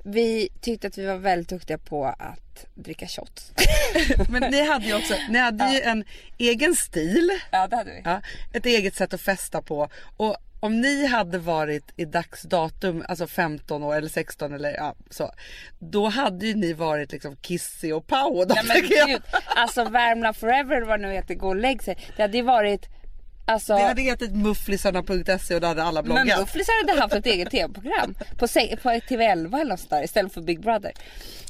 Speaker 2: Vi tyckte att vi var väldigt duktiga på att dricka shots. *laughs*
Speaker 1: Men ni hade ju också, ni hade ju en egen stil,
Speaker 2: Ja det hade vi.
Speaker 1: ja, ett eget sätt att festa på och om ni hade varit i dagsdatum, alltså 15 år eller 16 eller ja, så. Då hade ju ni varit liksom Kissy och Pau då,
Speaker 2: Nej men
Speaker 1: tänker jag.
Speaker 2: gud, alltså Värmland forever vad nu heter, gå och lägg sig. Det hade ju varit, alltså.
Speaker 1: Det hade hetat mufflisarna.se och då hade alla
Speaker 2: men
Speaker 1: bloggat.
Speaker 2: Mufflisar hade haft ett eget tv-program på, på TV11 eller något sånt där istället för Big Brother.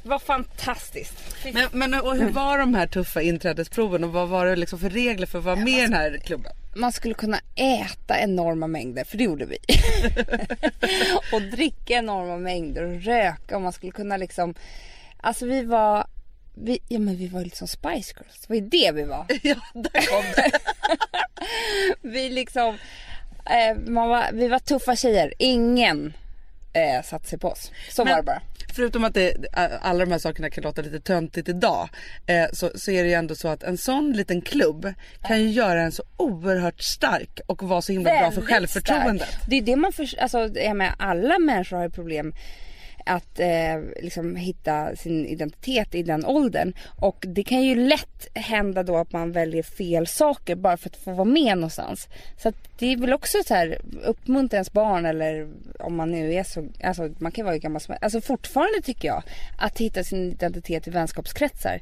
Speaker 2: Det var fantastiskt.
Speaker 1: Men, men och hur var de här tuffa inträdesproven och vad var det liksom för regler för att vara med i den här klubben?
Speaker 2: man skulle kunna äta enorma mängder, för det gjorde vi. *laughs* och dricka enorma mängder och röka och man skulle kunna liksom, alltså vi var, vi, ja men vi var liksom Spice Girls, det var ju det vi var. *laughs*
Speaker 1: Ja, där kom det. *laughs*
Speaker 2: Vi liksom, eh, man var, vi var tuffa tjejer, ingen eh, satte sig på oss. Så
Speaker 1: Men-
Speaker 2: var det bara.
Speaker 1: Förutom att det, alla de här sakerna kan låta lite töntigt idag eh, så, så är det ju ändå så att en sån liten klubb kan ju göra en så oerhört stark och vara så himla bra för
Speaker 2: Väldigt
Speaker 1: självförtroendet.
Speaker 2: stark. Det är det man för, alltså, jag menar, alla människor har ju problem att eh, liksom hitta sin identitet i den åldern. Och det kan ju lätt hända då att man väljer fel saker bara för att få vara med någonstans. Så att det är väl också så här uppmuntra ens barn eller om man nu är så, alltså man kan vara hur gammal som helst. Alltså fortfarande tycker jag att hitta sin identitet i vänskapskretsar.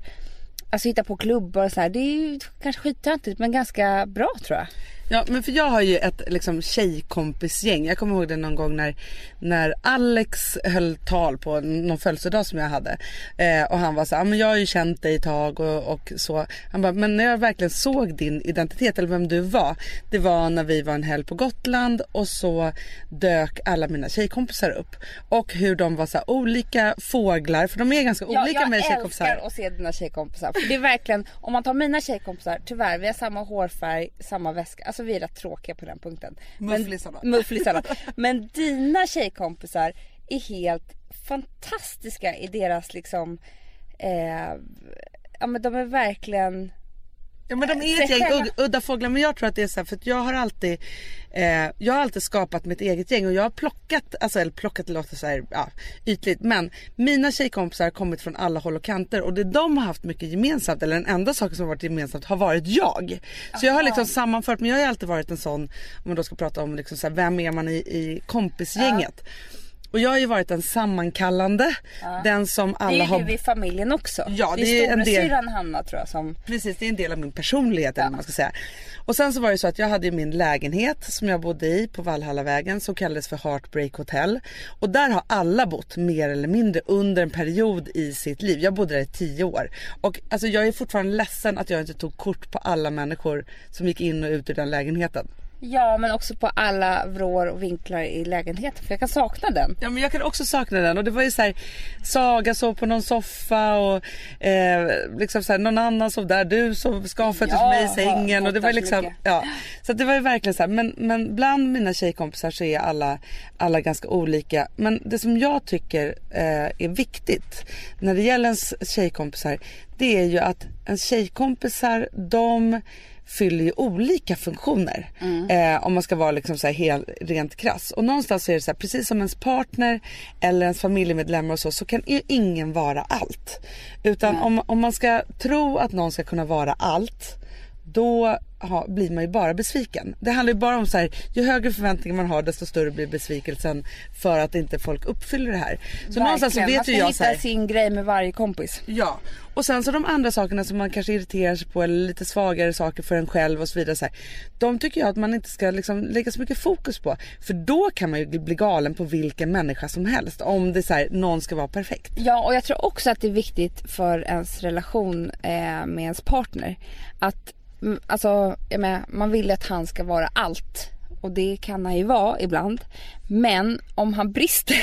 Speaker 2: Alltså hitta på klubbar och så här. Det är ju kanske skittöntigt men ganska bra tror jag.
Speaker 1: Ja men för jag har ju ett liksom tjejkompisgäng. Jag kommer ihåg det någon gång när, när Alex höll tal på någon födelsedag som jag hade. Eh, och han var så här, "Ja, men jag har ju känt dig ett tag och, och så. Han bara, men när jag verkligen såg din identitet eller vem du var. Det var när vi var en helg på Gotland och så dök alla mina tjejkompisar upp. Och hur de var så här, olika fåglar, för de är ganska olika
Speaker 2: jag
Speaker 1: med tjejkompisar.
Speaker 2: älskar att se dina tjejkompisar. För det är verkligen, om man tar mina tjejkompisar, tyvärr vi har samma hårfärg, samma väska. Alltså vi är rätt tråkiga på den punkten.
Speaker 1: Mufflisarna. *laughs*
Speaker 2: Men dina tjejkompisar är helt fantastiska i deras liksom, eh, ja men de är verkligen
Speaker 1: Ja men de är ett gäng udda fåglar. Men jag tror att det är så här, för jag har alltid eh, Jag har alltid skapat mitt eget gäng och jag har plockat, alltså eller plockat låter så här, ja, ytligt. Men mina tjejkompisar har kommit från alla håll och kanter och det de har haft mycket gemensamt eller den enda saken som har varit gemensamt har varit jag. Så jag har liksom sammanfört men jag har alltid varit en sån om man då ska prata om liksom så här, vem är man i, i kompisgänget. Och jag har ju varit den sammankallande, den som
Speaker 2: Det
Speaker 1: alla
Speaker 2: är
Speaker 1: har
Speaker 2: ju du i familjen också.
Speaker 1: Ja,
Speaker 2: det
Speaker 1: det är
Speaker 2: är
Speaker 1: en del-
Speaker 2: Hanna tror jag som...
Speaker 1: Precis, det är en del av min personlighet eller vad man ska säga. Och sen så var det så att jag hade ju min lägenhet som jag bodde i på Valhallavägen som kallades för Heartbreak Hotel. Och där har alla bott mer eller mindre under en period i sitt liv. Jag bodde där i tio år. Och alltså jag är fortfarande ledsen att jag inte tog kort på alla människor som gick in och ut ur den lägenheten.
Speaker 2: Ja men också på alla vrår och vinklar i lägenheten för jag kan sakna den.
Speaker 1: Ja men jag kan också sakna den och det var ju så här Saga sov på någon soffa och eh, liksom så här, någon annan sov där, du sov skavfötter
Speaker 2: Ja,
Speaker 1: mig i sängen och det var liksom
Speaker 2: mycket.
Speaker 1: ja. Så det var ju verkligen så här, men, men bland mina tjejkompisar så är alla, alla ganska olika men det som jag tycker eh, är viktigt när det gäller ens tjejkompisar det är ju att ens tjejkompisar de fyller ju olika funktioner. Eh, om man ska vara liksom så här helt, rent krass. Och någonstans är det så här, precis som ens partner eller ens familjemedlemmar och så, så kan ju ingen vara allt. Utan om, om man ska tro att någon ska kunna vara allt, då ha, blir man ju bara besviken. Det handlar ju bara om så här, ju högre förväntningar man har desto större blir besvikelsen för att inte folk uppfyller det här. Så någonstans så
Speaker 2: Verkligen. man
Speaker 1: vet
Speaker 2: ska
Speaker 1: ju jag
Speaker 2: hitta
Speaker 1: så här,
Speaker 2: sin grej med varje kompis.
Speaker 1: Ja, och sen så de andra sakerna som man kanske irriterar sig på eller lite svagare saker för en själv och så vidare. Så här, de tycker jag att man inte ska liksom lägga så mycket fokus på. För då kan man ju bli galen på vilken människa som helst om det är så här, någon ska vara perfekt.
Speaker 2: Ja, och jag tror också att det är viktigt för ens relation eh, med ens partner att Mm, alltså, jag menar, man vill att han ska vara allt och det kan han ju vara ibland. Men om han brister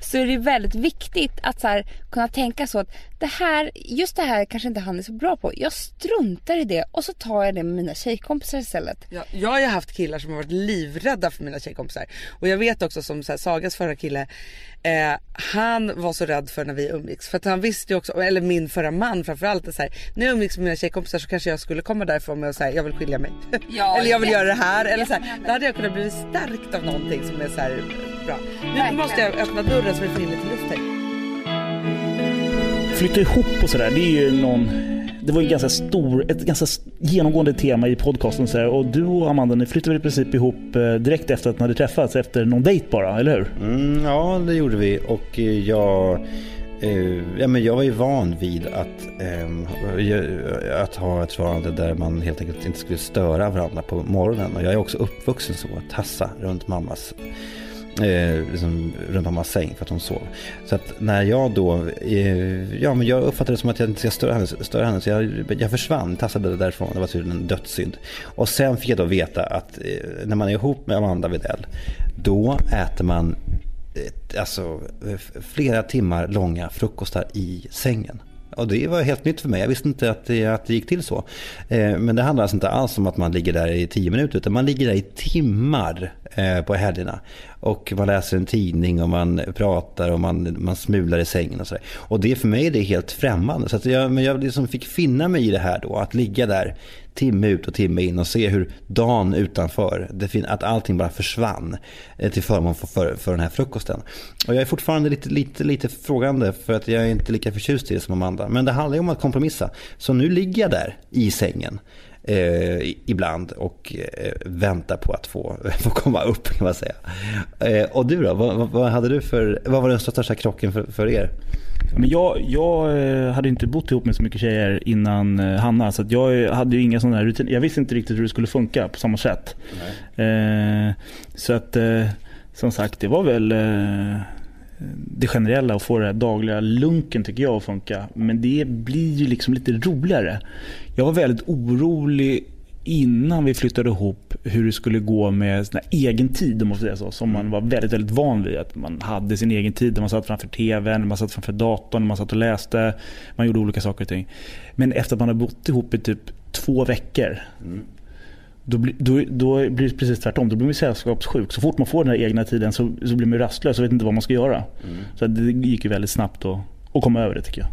Speaker 2: *laughs* så är det väldigt viktigt att så här, kunna tänka så att det här, just det här kanske inte han är så bra på. Jag struntar i det och så tar jag det med mina tjejkompisar istället.
Speaker 1: Ja, jag har ju haft killar som har varit livrädda för mina tjejkompisar. Och jag vet också som så här, Sagas förra kille, eh, han var så rädd för när vi umgicks. För att han visste ju också, eller min förra man framförallt, så här, när jag umgicks med mina tjejkompisar så kanske jag skulle komma därifrån med och säga jag vill skilja mig.
Speaker 2: Ja, *laughs*
Speaker 1: eller jag vill göra det här. Eller så här, då hade jag kunnat bli stärkt av någonting som är så här bra. Nu
Speaker 2: Verkligen.
Speaker 1: måste jag öppna dörren så vi får in lite luft här.
Speaker 6: Flytta ihop och sådär, det är ju någon... Det var ju ganska stor, ett ganska genomgående tema i podcasten. Så här. Och du och Amanda, ni flyttade väl i princip ihop eh, direkt efter att ni hade träffats, efter någon dejt bara, eller hur?
Speaker 7: Mm, ja, det gjorde vi. Och eh, jag, eh, ja, men jag var ju van vid att, eh, att ha ett förhållande där man helt enkelt inte skulle störa varandra på morgonen. Och jag är också uppvuxen så, att tassa runt mammas Eh, liksom, runt mammas säng för att hon sov. Så att när jag då, eh, ja men jag uppfattade det som att jag inte ska störa henne, störa henne så jag, jag försvann, tassade därifrån. Det var tydligen en dödssynd. Och sen fick jag då veta att eh, när man är ihop med Amanda Widell, då äter man eh, alltså, flera timmar långa frukostar i sängen. Och det var helt nytt för mig. Jag visste inte att det, att det gick till så. Eh, men det handlar alltså inte alls om att man ligger där i tio minuter, utan man ligger där i timmar eh, på helgerna. Och man läser en tidning och man pratar och man, man smular i sängen och sådär. Och det för mig är det helt främmande. Så att jag, men jag liksom fick finna mig i det här då, att ligga där timme ut och timme in och se hur dagen utanför, det fin- att allting bara försvann eh, till förmån för, för, för den här frukosten. Och jag är fortfarande lite, lite, lite frågande för att jag är inte lika förtjust i det som Amanda. Men det handlar ju om att kompromissa. Så nu ligger jag där i sängen eh, ibland och eh, väntar på att få, *laughs* få komma upp kan man säga. Eh, och du då, vad, vad, vad hade du för, vad var den största krocken för, för er?
Speaker 6: Men jag, jag eh, hade inte bott ihop med så mycket tjejer innan eh, Hanna, så jag hade ju inga sådana här rutiner. Jag visste inte riktigt hur det skulle funka på samma sätt. Eh, så att, eh, som sagt, det var väl eh, det generella att få det här dagliga lunken tycker jag att funka. Men det blir ju liksom lite roligare. Jag var väldigt orolig innan vi flyttade ihop hur det skulle gå med här egen tid om man får säga så. Som man var väldigt, väldigt van vid. Att man hade sin egen tid. Man satt framför tvn, man satt framför datorn, man satt och läste. Man gjorde olika saker och ting. Men efter att man har bott ihop i typ två veckor. Då, blir- då, då blir det precis tvärtom. Då blir man sällskapssjuk. Så fort man får den här egna tiden så, så blir man rastlös och vet inte vad man ska göra. Så att det gick ju väldigt snabbt att, att komma över det tycker jag.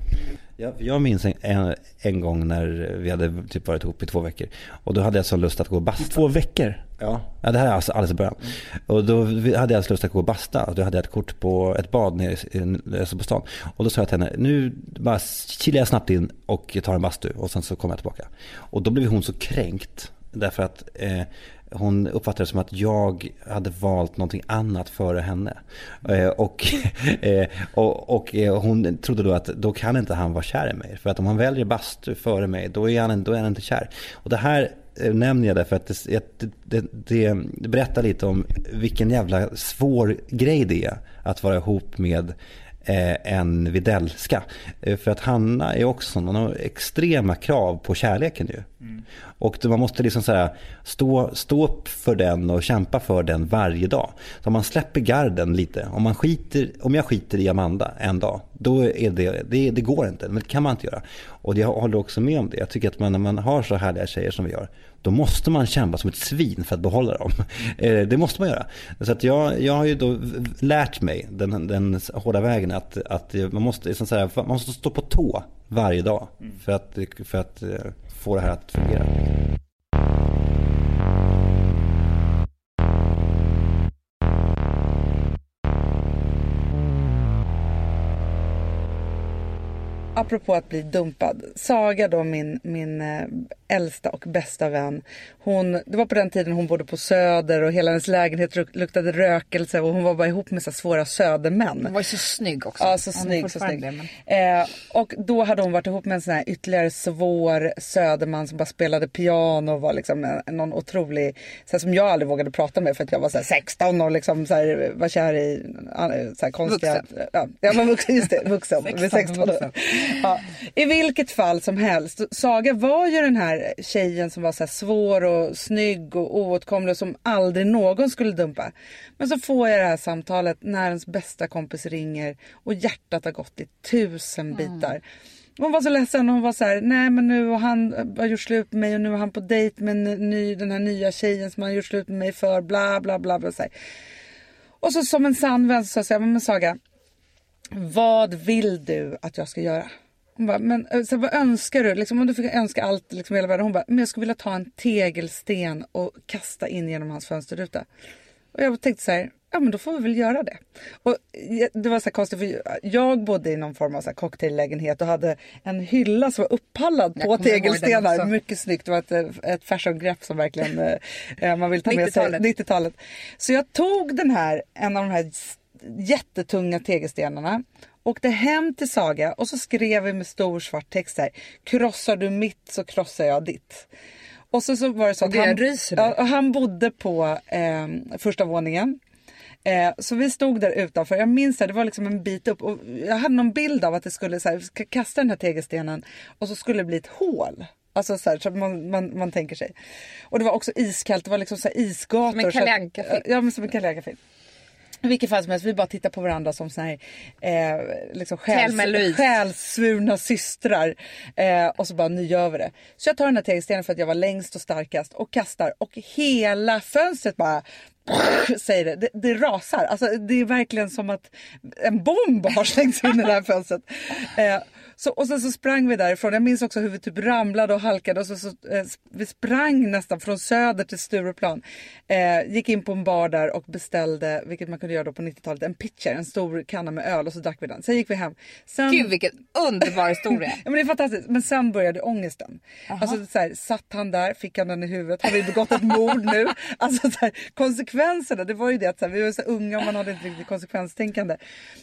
Speaker 7: Jag, jag minns en, en, en gång när vi hade typ varit ihop i två veckor. Och då hade jag så lust att gå och basta.
Speaker 6: Två veckor.
Speaker 7: Ja. ja, det här är alltså alldeles i början. Och då hade jag så lust att gå och basta. Och då hade jag ett kort på ett bad nere i- alltså på stan. Och då sa jag till henne, nu bara kilar jag snabbt in och tar en bastu och sen så kommer jag tillbaka. Och då blev hon så kränkt. Därför att eh, hon uppfattade det som att jag hade valt någonting annat före henne. Eh, *laughs* eh, och, och, och hon trodde då att då kan inte han vara kär i mig. För att om han väljer bastu före mig, då är han, då är han inte kär. Och det här nämner jag därför att det, det, det, det berättar lite om vilken jävla svår grej det är att vara ihop med en Videllska. För att Hanna är också hon har extrema krav på kärleken ju. Mm. Och man måste liksom så här, stå, stå upp för den och kämpa för den varje dag. Så om man släpper garden lite, om, man skiter, om jag skiter i Amanda en dag, då är det, det, det går inte. Men det kan man inte göra. Och jag håller också med om det. Jag tycker att man, när man har så härliga tjejer som vi gör, då måste man kämpa som ett svin för att behålla dem. *laughs* Eh, Det måste man göra. Så att jag, jag har ju då lärt mig den, den hårda vägen att, att man, måste, liksom så här, man måste stå på tå varje dag för att, för att eh, få det här att fungera.
Speaker 1: Apropå att bli dumpad. Saga då min, min eh, äldsta och bästa vän. Hon, det var på den tiden hon bodde på Söder och hela hennes lägenhet luk- luktade rökelse och hon var bara ihop med så svåra södermän.
Speaker 2: Hon var ju så snygg också.
Speaker 1: Ja, så
Speaker 2: Hon
Speaker 1: snygg. Så snygg. Eh, och då hade hon varit ihop med en sån här ytterligare svår söderman som bara spelade piano och var liksom någon otrolig, så här, som jag aldrig vågade prata med för att jag var så här 16 och liksom så här, var kär i eh, så här konstiga...
Speaker 2: Vuxen.
Speaker 1: Ja, jag var vuxen, just det, vuxen. *laughs*
Speaker 2: 16
Speaker 1: Vid 16
Speaker 2: vuxen.
Speaker 1: Ja. I vilket fall som helst, Saga var ju den här tjejen som var så svår och snygg och oåtkomlig och som aldrig någon skulle dumpa. Men så får jag det här samtalet när ens bästa kompis ringer och hjärtat har gått i tusen bitar. Hon var så ledsen. Hon var så här, nej men nu har han har gjort slut med mig och nu är han på dejt med ny, den här nya tjejen som han har gjort slut med mig för. Bla bla bla. bla så här. Och så som en sann vän så sa jag, men Saga, vad vill du att jag ska göra? Hon bara, men eh, så vad önskar du? Liksom, om du fick önska allt liksom, hela världen. Hon bara, men jag skulle vilja ta en tegelsten och kasta in genom hans fönsterruta. Och jag tänkte så här, ja men då får vi väl göra det. Och jag- det var så här konstigt för jag bodde i någon form av så cocktaillägenhet och hade en hylla som var upphallad på tegelstenar. Mycket snyggt. Det var ett, ett fashion-grepp som verkligen eh, eh, man vill ta med sig.
Speaker 2: 90-talet.
Speaker 1: 90-talet. Så jag tog den här, en av de här jättetunga tegelstenarna åkte hem till Saga och så skrev vi med stor svart text här. Krossar du mitt så krossar jag ditt. Och så, så var det så att
Speaker 2: Gud,
Speaker 1: han, ja, han bodde på eh, första våningen. Eh, så vi stod där utanför. Jag minns att det var liksom en bit upp och jag hade någon bild av att det skulle så här, kasta den här tegelstenen och så skulle det bli ett hål. Alltså så, här, så man, man, man tänker sig. Och det var också iskallt, det var liksom så här isgator.
Speaker 2: Som en Kalle Anka-film.
Speaker 1: Ja men som en Kalle Anka-film. Vilket fall som helst, vi bara tittar på varandra som såna här, eh, liksom själs, själssvurna systrar. Eh, och så bara, nu gör vi det. Så jag tar den här tegelstenen för att jag var längst och starkast och kastar och hela fönstret bara *laughs* säger det. det. Det rasar. Alltså, det är verkligen som att en bomb har slängts in i det här fönstret. Eh, så, och sen så sprang vi därifrån. Jag minns också hur vi typ ramlade och halkade. Och så, så, eh, vi sprang nästan från Söder till Stureplan. Eh, gick in på en bar där och beställde, vilket man kunde göra då på 90-talet, en pitcher, en stor kanna med öl och så drack vi den. Sen gick vi hem. Sen,
Speaker 2: Gud vilken underbar historia. *laughs*
Speaker 1: Ja, men det är fantastiskt. Men sen började ångesten. Alltså, så här, satt han där, fick han den i huvudet. Har vi begått ett mord nu? *laughs* Alltså, så här, konsekvenserna, det var ju det att så här, vi var så unga och man hade inte riktigt konsekvenstänkande.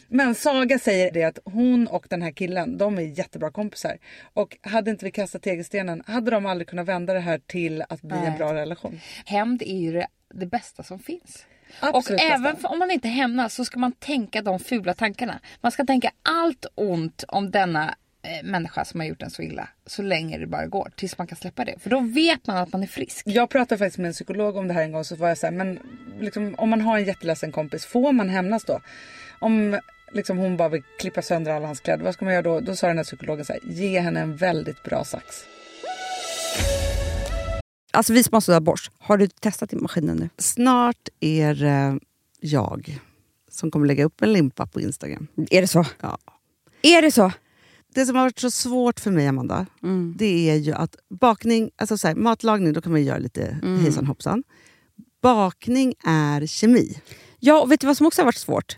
Speaker 1: Men Saga säger det att hon och den här killen, de är jättebra kompisar. Och hade inte vi kastat tegelstenen hade de aldrig kunnat vända det här till att bli en
Speaker 2: Nej.
Speaker 1: bra relation.
Speaker 2: Hämnd är ju det, det bästa som finns.
Speaker 1: Absolut
Speaker 2: och även om man inte hämnas så ska man tänka de fula tankarna. Man ska tänka allt ont om denna eh, människa som har gjort en så illa. Så länge det bara går. Tills man kan släppa det. För då vet man att man är frisk.
Speaker 1: Jag pratade faktiskt med en psykolog om det här en gång så var jag så här, men liksom, om man har en jätteledsen kompis, får man hämnas då? Om liksom, hon bara vill klippa sönder alla hans kläder, vad ska man göra då? Då sa den här psykologen så här, ge henne en väldigt bra sax.
Speaker 5: Alltså vi som har sådär borst, har du testat i maskinen nu?
Speaker 4: Snart är det jag som kommer lägga upp en limpa på Instagram.
Speaker 5: Är det så?
Speaker 4: Ja.
Speaker 5: Är det så?
Speaker 4: Det som har varit så svårt för mig, Amanda, det är ju att bakning, alltså så här, matlagning, då kan man göra lite hejsan hoppsan. Bakning är kemi.
Speaker 5: Ja, och vet du vad som också har varit svårt?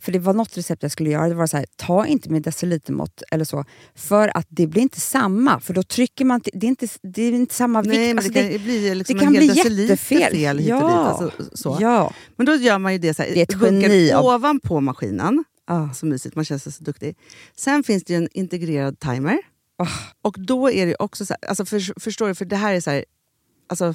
Speaker 5: För det var något recept jag skulle göra. Det var så här, ta inte med decilitermått eller så. För att det blir inte samma. För då trycker man... Det är inte, det är inte samma vikt.
Speaker 4: Nej, men
Speaker 5: Alltså,
Speaker 4: det kan bli liksom
Speaker 5: det kan
Speaker 4: en hel deciliter fel hit och
Speaker 5: Ja.
Speaker 4: dit. Alltså, så.
Speaker 5: Ja.
Speaker 4: Men då gör man ju det så här,
Speaker 5: Det är ett geni av-
Speaker 4: ovanpå maskinen.
Speaker 5: Ah.
Speaker 4: Så mysigt, man känns så duktig. Sen finns det en integrerad timer.
Speaker 5: Ah.
Speaker 4: Och då är det också så här, alltså för, förstår du, för det här är så här, alltså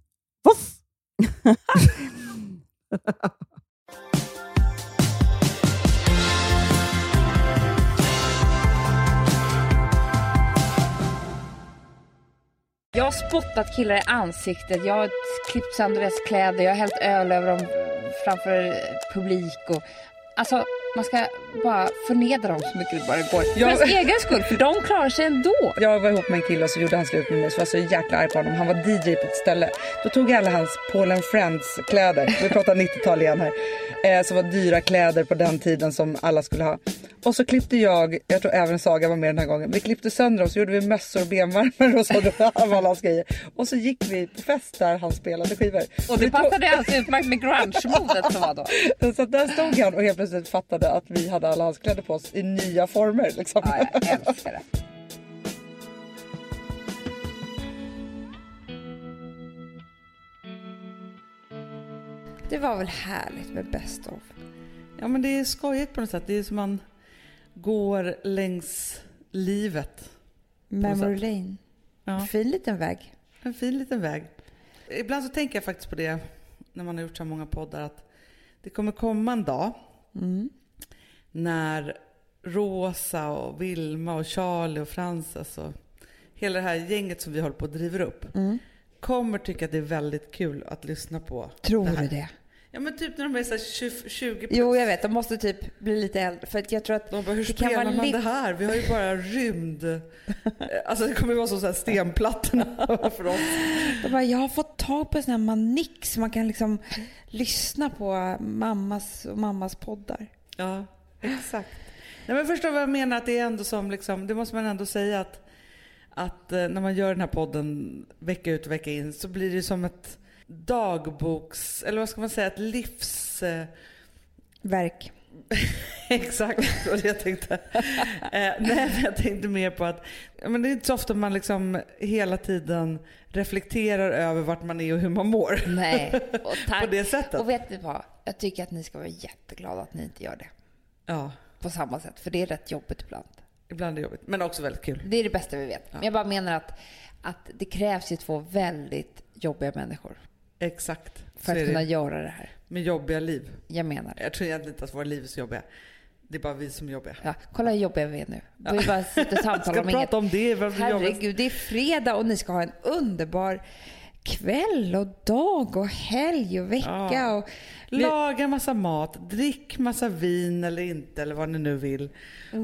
Speaker 4: *laughs*
Speaker 8: Jag har spottat killar i ansiktet, jag har klippt sönder deras kläder, jag har hällt öl över dem framför publik. Och, alltså, man ska bara förnedra dem så mycket det bara går. För
Speaker 3: Ja.
Speaker 8: deras egen skull, för de klarar sig ändå.
Speaker 3: Jag var ihop med en kille och så gjorde han slut med mig så var jag så jäkla arg på honom. Han var DJ på ett ställe. Då tog jag alla hans Paul and Friends kläder. Vi pratar 90-tal igen här. Eh, som var dyra kläder på den tiden som alla skulle ha. Och så klippte jag, jag tror även Saga var med den här gången. Vi klippte sönder dem så gjorde vi mössor och benvärmare och så av alla hans grejer. Och så gick vi på fest där han spelade skivor.
Speaker 8: Och det passade alldeles utmärkt med grunge-modet som var då. *laughs*
Speaker 3: Så där stod han och helt plötsligt fattade att vi hade alla hans kläder på oss i nya former. Liksom.
Speaker 8: Ja, jag älskar det. Det var väl härligt med Best of.
Speaker 1: Ja men det är skojigt på något sätt. Det är som man går längs livet.
Speaker 8: Memory Lane.
Speaker 1: Ja.
Speaker 8: Fin liten väg.
Speaker 1: En fin liten väg. Ibland så tänker jag faktiskt på det när man har gjort så många poddar att det kommer komma en dag
Speaker 8: Mm.
Speaker 1: när Rosa och Vilma och Charlie och Frances och hela det här gänget som vi håller på att driver upp
Speaker 8: Mm.
Speaker 1: kommer tycka att det är väldigt kul att lyssna på.
Speaker 8: Tror
Speaker 1: det här.
Speaker 8: du det?
Speaker 1: Ja men typ när de är så här 20, 20 plus.
Speaker 8: Jo, jag vet. De måste typ bli lite äldre. För att jag tror att
Speaker 1: De bara, hur
Speaker 8: det
Speaker 1: spelar man det här? Vi har ju bara rymd. *laughs* Alltså det kommer ju vara som så här stenplattorna *laughs* för oss.
Speaker 8: De bara, jag har fått tag på en sån här manik så man kan liksom lyssna på mammas och mammas poddar.
Speaker 1: Ja, exakt. Nej, men förstår vad jag menar? Att det är ändå som, liksom, det måste man ändå säga att, att eh, när man gör den här podden vecka ut och vecka in så blir det som ett dagboks, eller vad ska man säga, ett livs... Eh,
Speaker 8: Verk. *laughs*
Speaker 1: exakt, det jag tänkte. *laughs* eh, nej, jag tänkte mer på att ja, men det är inte så ofta man liksom hela tiden reflekterar över vart man är och hur man mår.
Speaker 8: Nej, *laughs* och tack.
Speaker 1: På det sättet.
Speaker 8: Och vet ni vad? Jag tycker att ni ska vara jätteglada att ni inte gör det.
Speaker 1: Ja,
Speaker 8: På samma sätt. För det är rätt jobbigt ibland.
Speaker 1: ibland är det jobbigt, men också väldigt kul.
Speaker 8: Det är det bästa vi vet. Men jag bara menar att, att det krävs ju två väldigt jobbiga människor
Speaker 1: Exakt.
Speaker 8: för att kunna
Speaker 1: det.
Speaker 8: göra det här.
Speaker 1: Med jobbiga liv.
Speaker 8: Jag menar det.
Speaker 1: Jag tror egentligen inte att våra liv är så jobbiga. Det är bara vi som är jobbiga.
Speaker 8: Ja, kolla hur jobbiga vi är nu. Vi bara sitter och samtalar *laughs*
Speaker 1: ska
Speaker 8: om inget.
Speaker 1: prata om det.
Speaker 8: Herregud, det är fredag och ni ska ha en underbar kväll och dag och helg och vecka.
Speaker 1: Ja.
Speaker 8: Och...
Speaker 1: Laga massa mat, drick massa vin eller inte eller vad ni nu vill.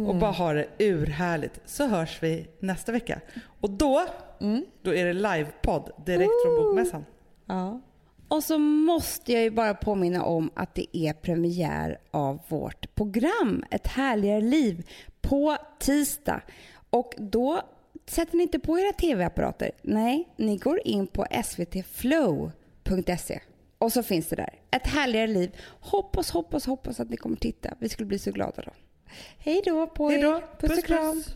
Speaker 1: Och bara ha det urhärligt. Så hörs vi nästa vecka. Och då, då är det livepodd direkt från Bokmässan.
Speaker 8: Ja.
Speaker 2: Och så måste jag ju bara påminna om att det är premiär av vårt program Ett härligare liv på tisdag. Och då sätter ni inte på era tv-apparater. Nej, ni går in på svtflow.se. Och så finns det där. Ett härligare liv. Hoppas, hoppas, hoppas att ni kommer titta. Vi skulle bli så glada då. Hej då på
Speaker 6: Hej då.
Speaker 2: er. Puss och
Speaker 6: Puss,
Speaker 2: kram.
Speaker 6: puss.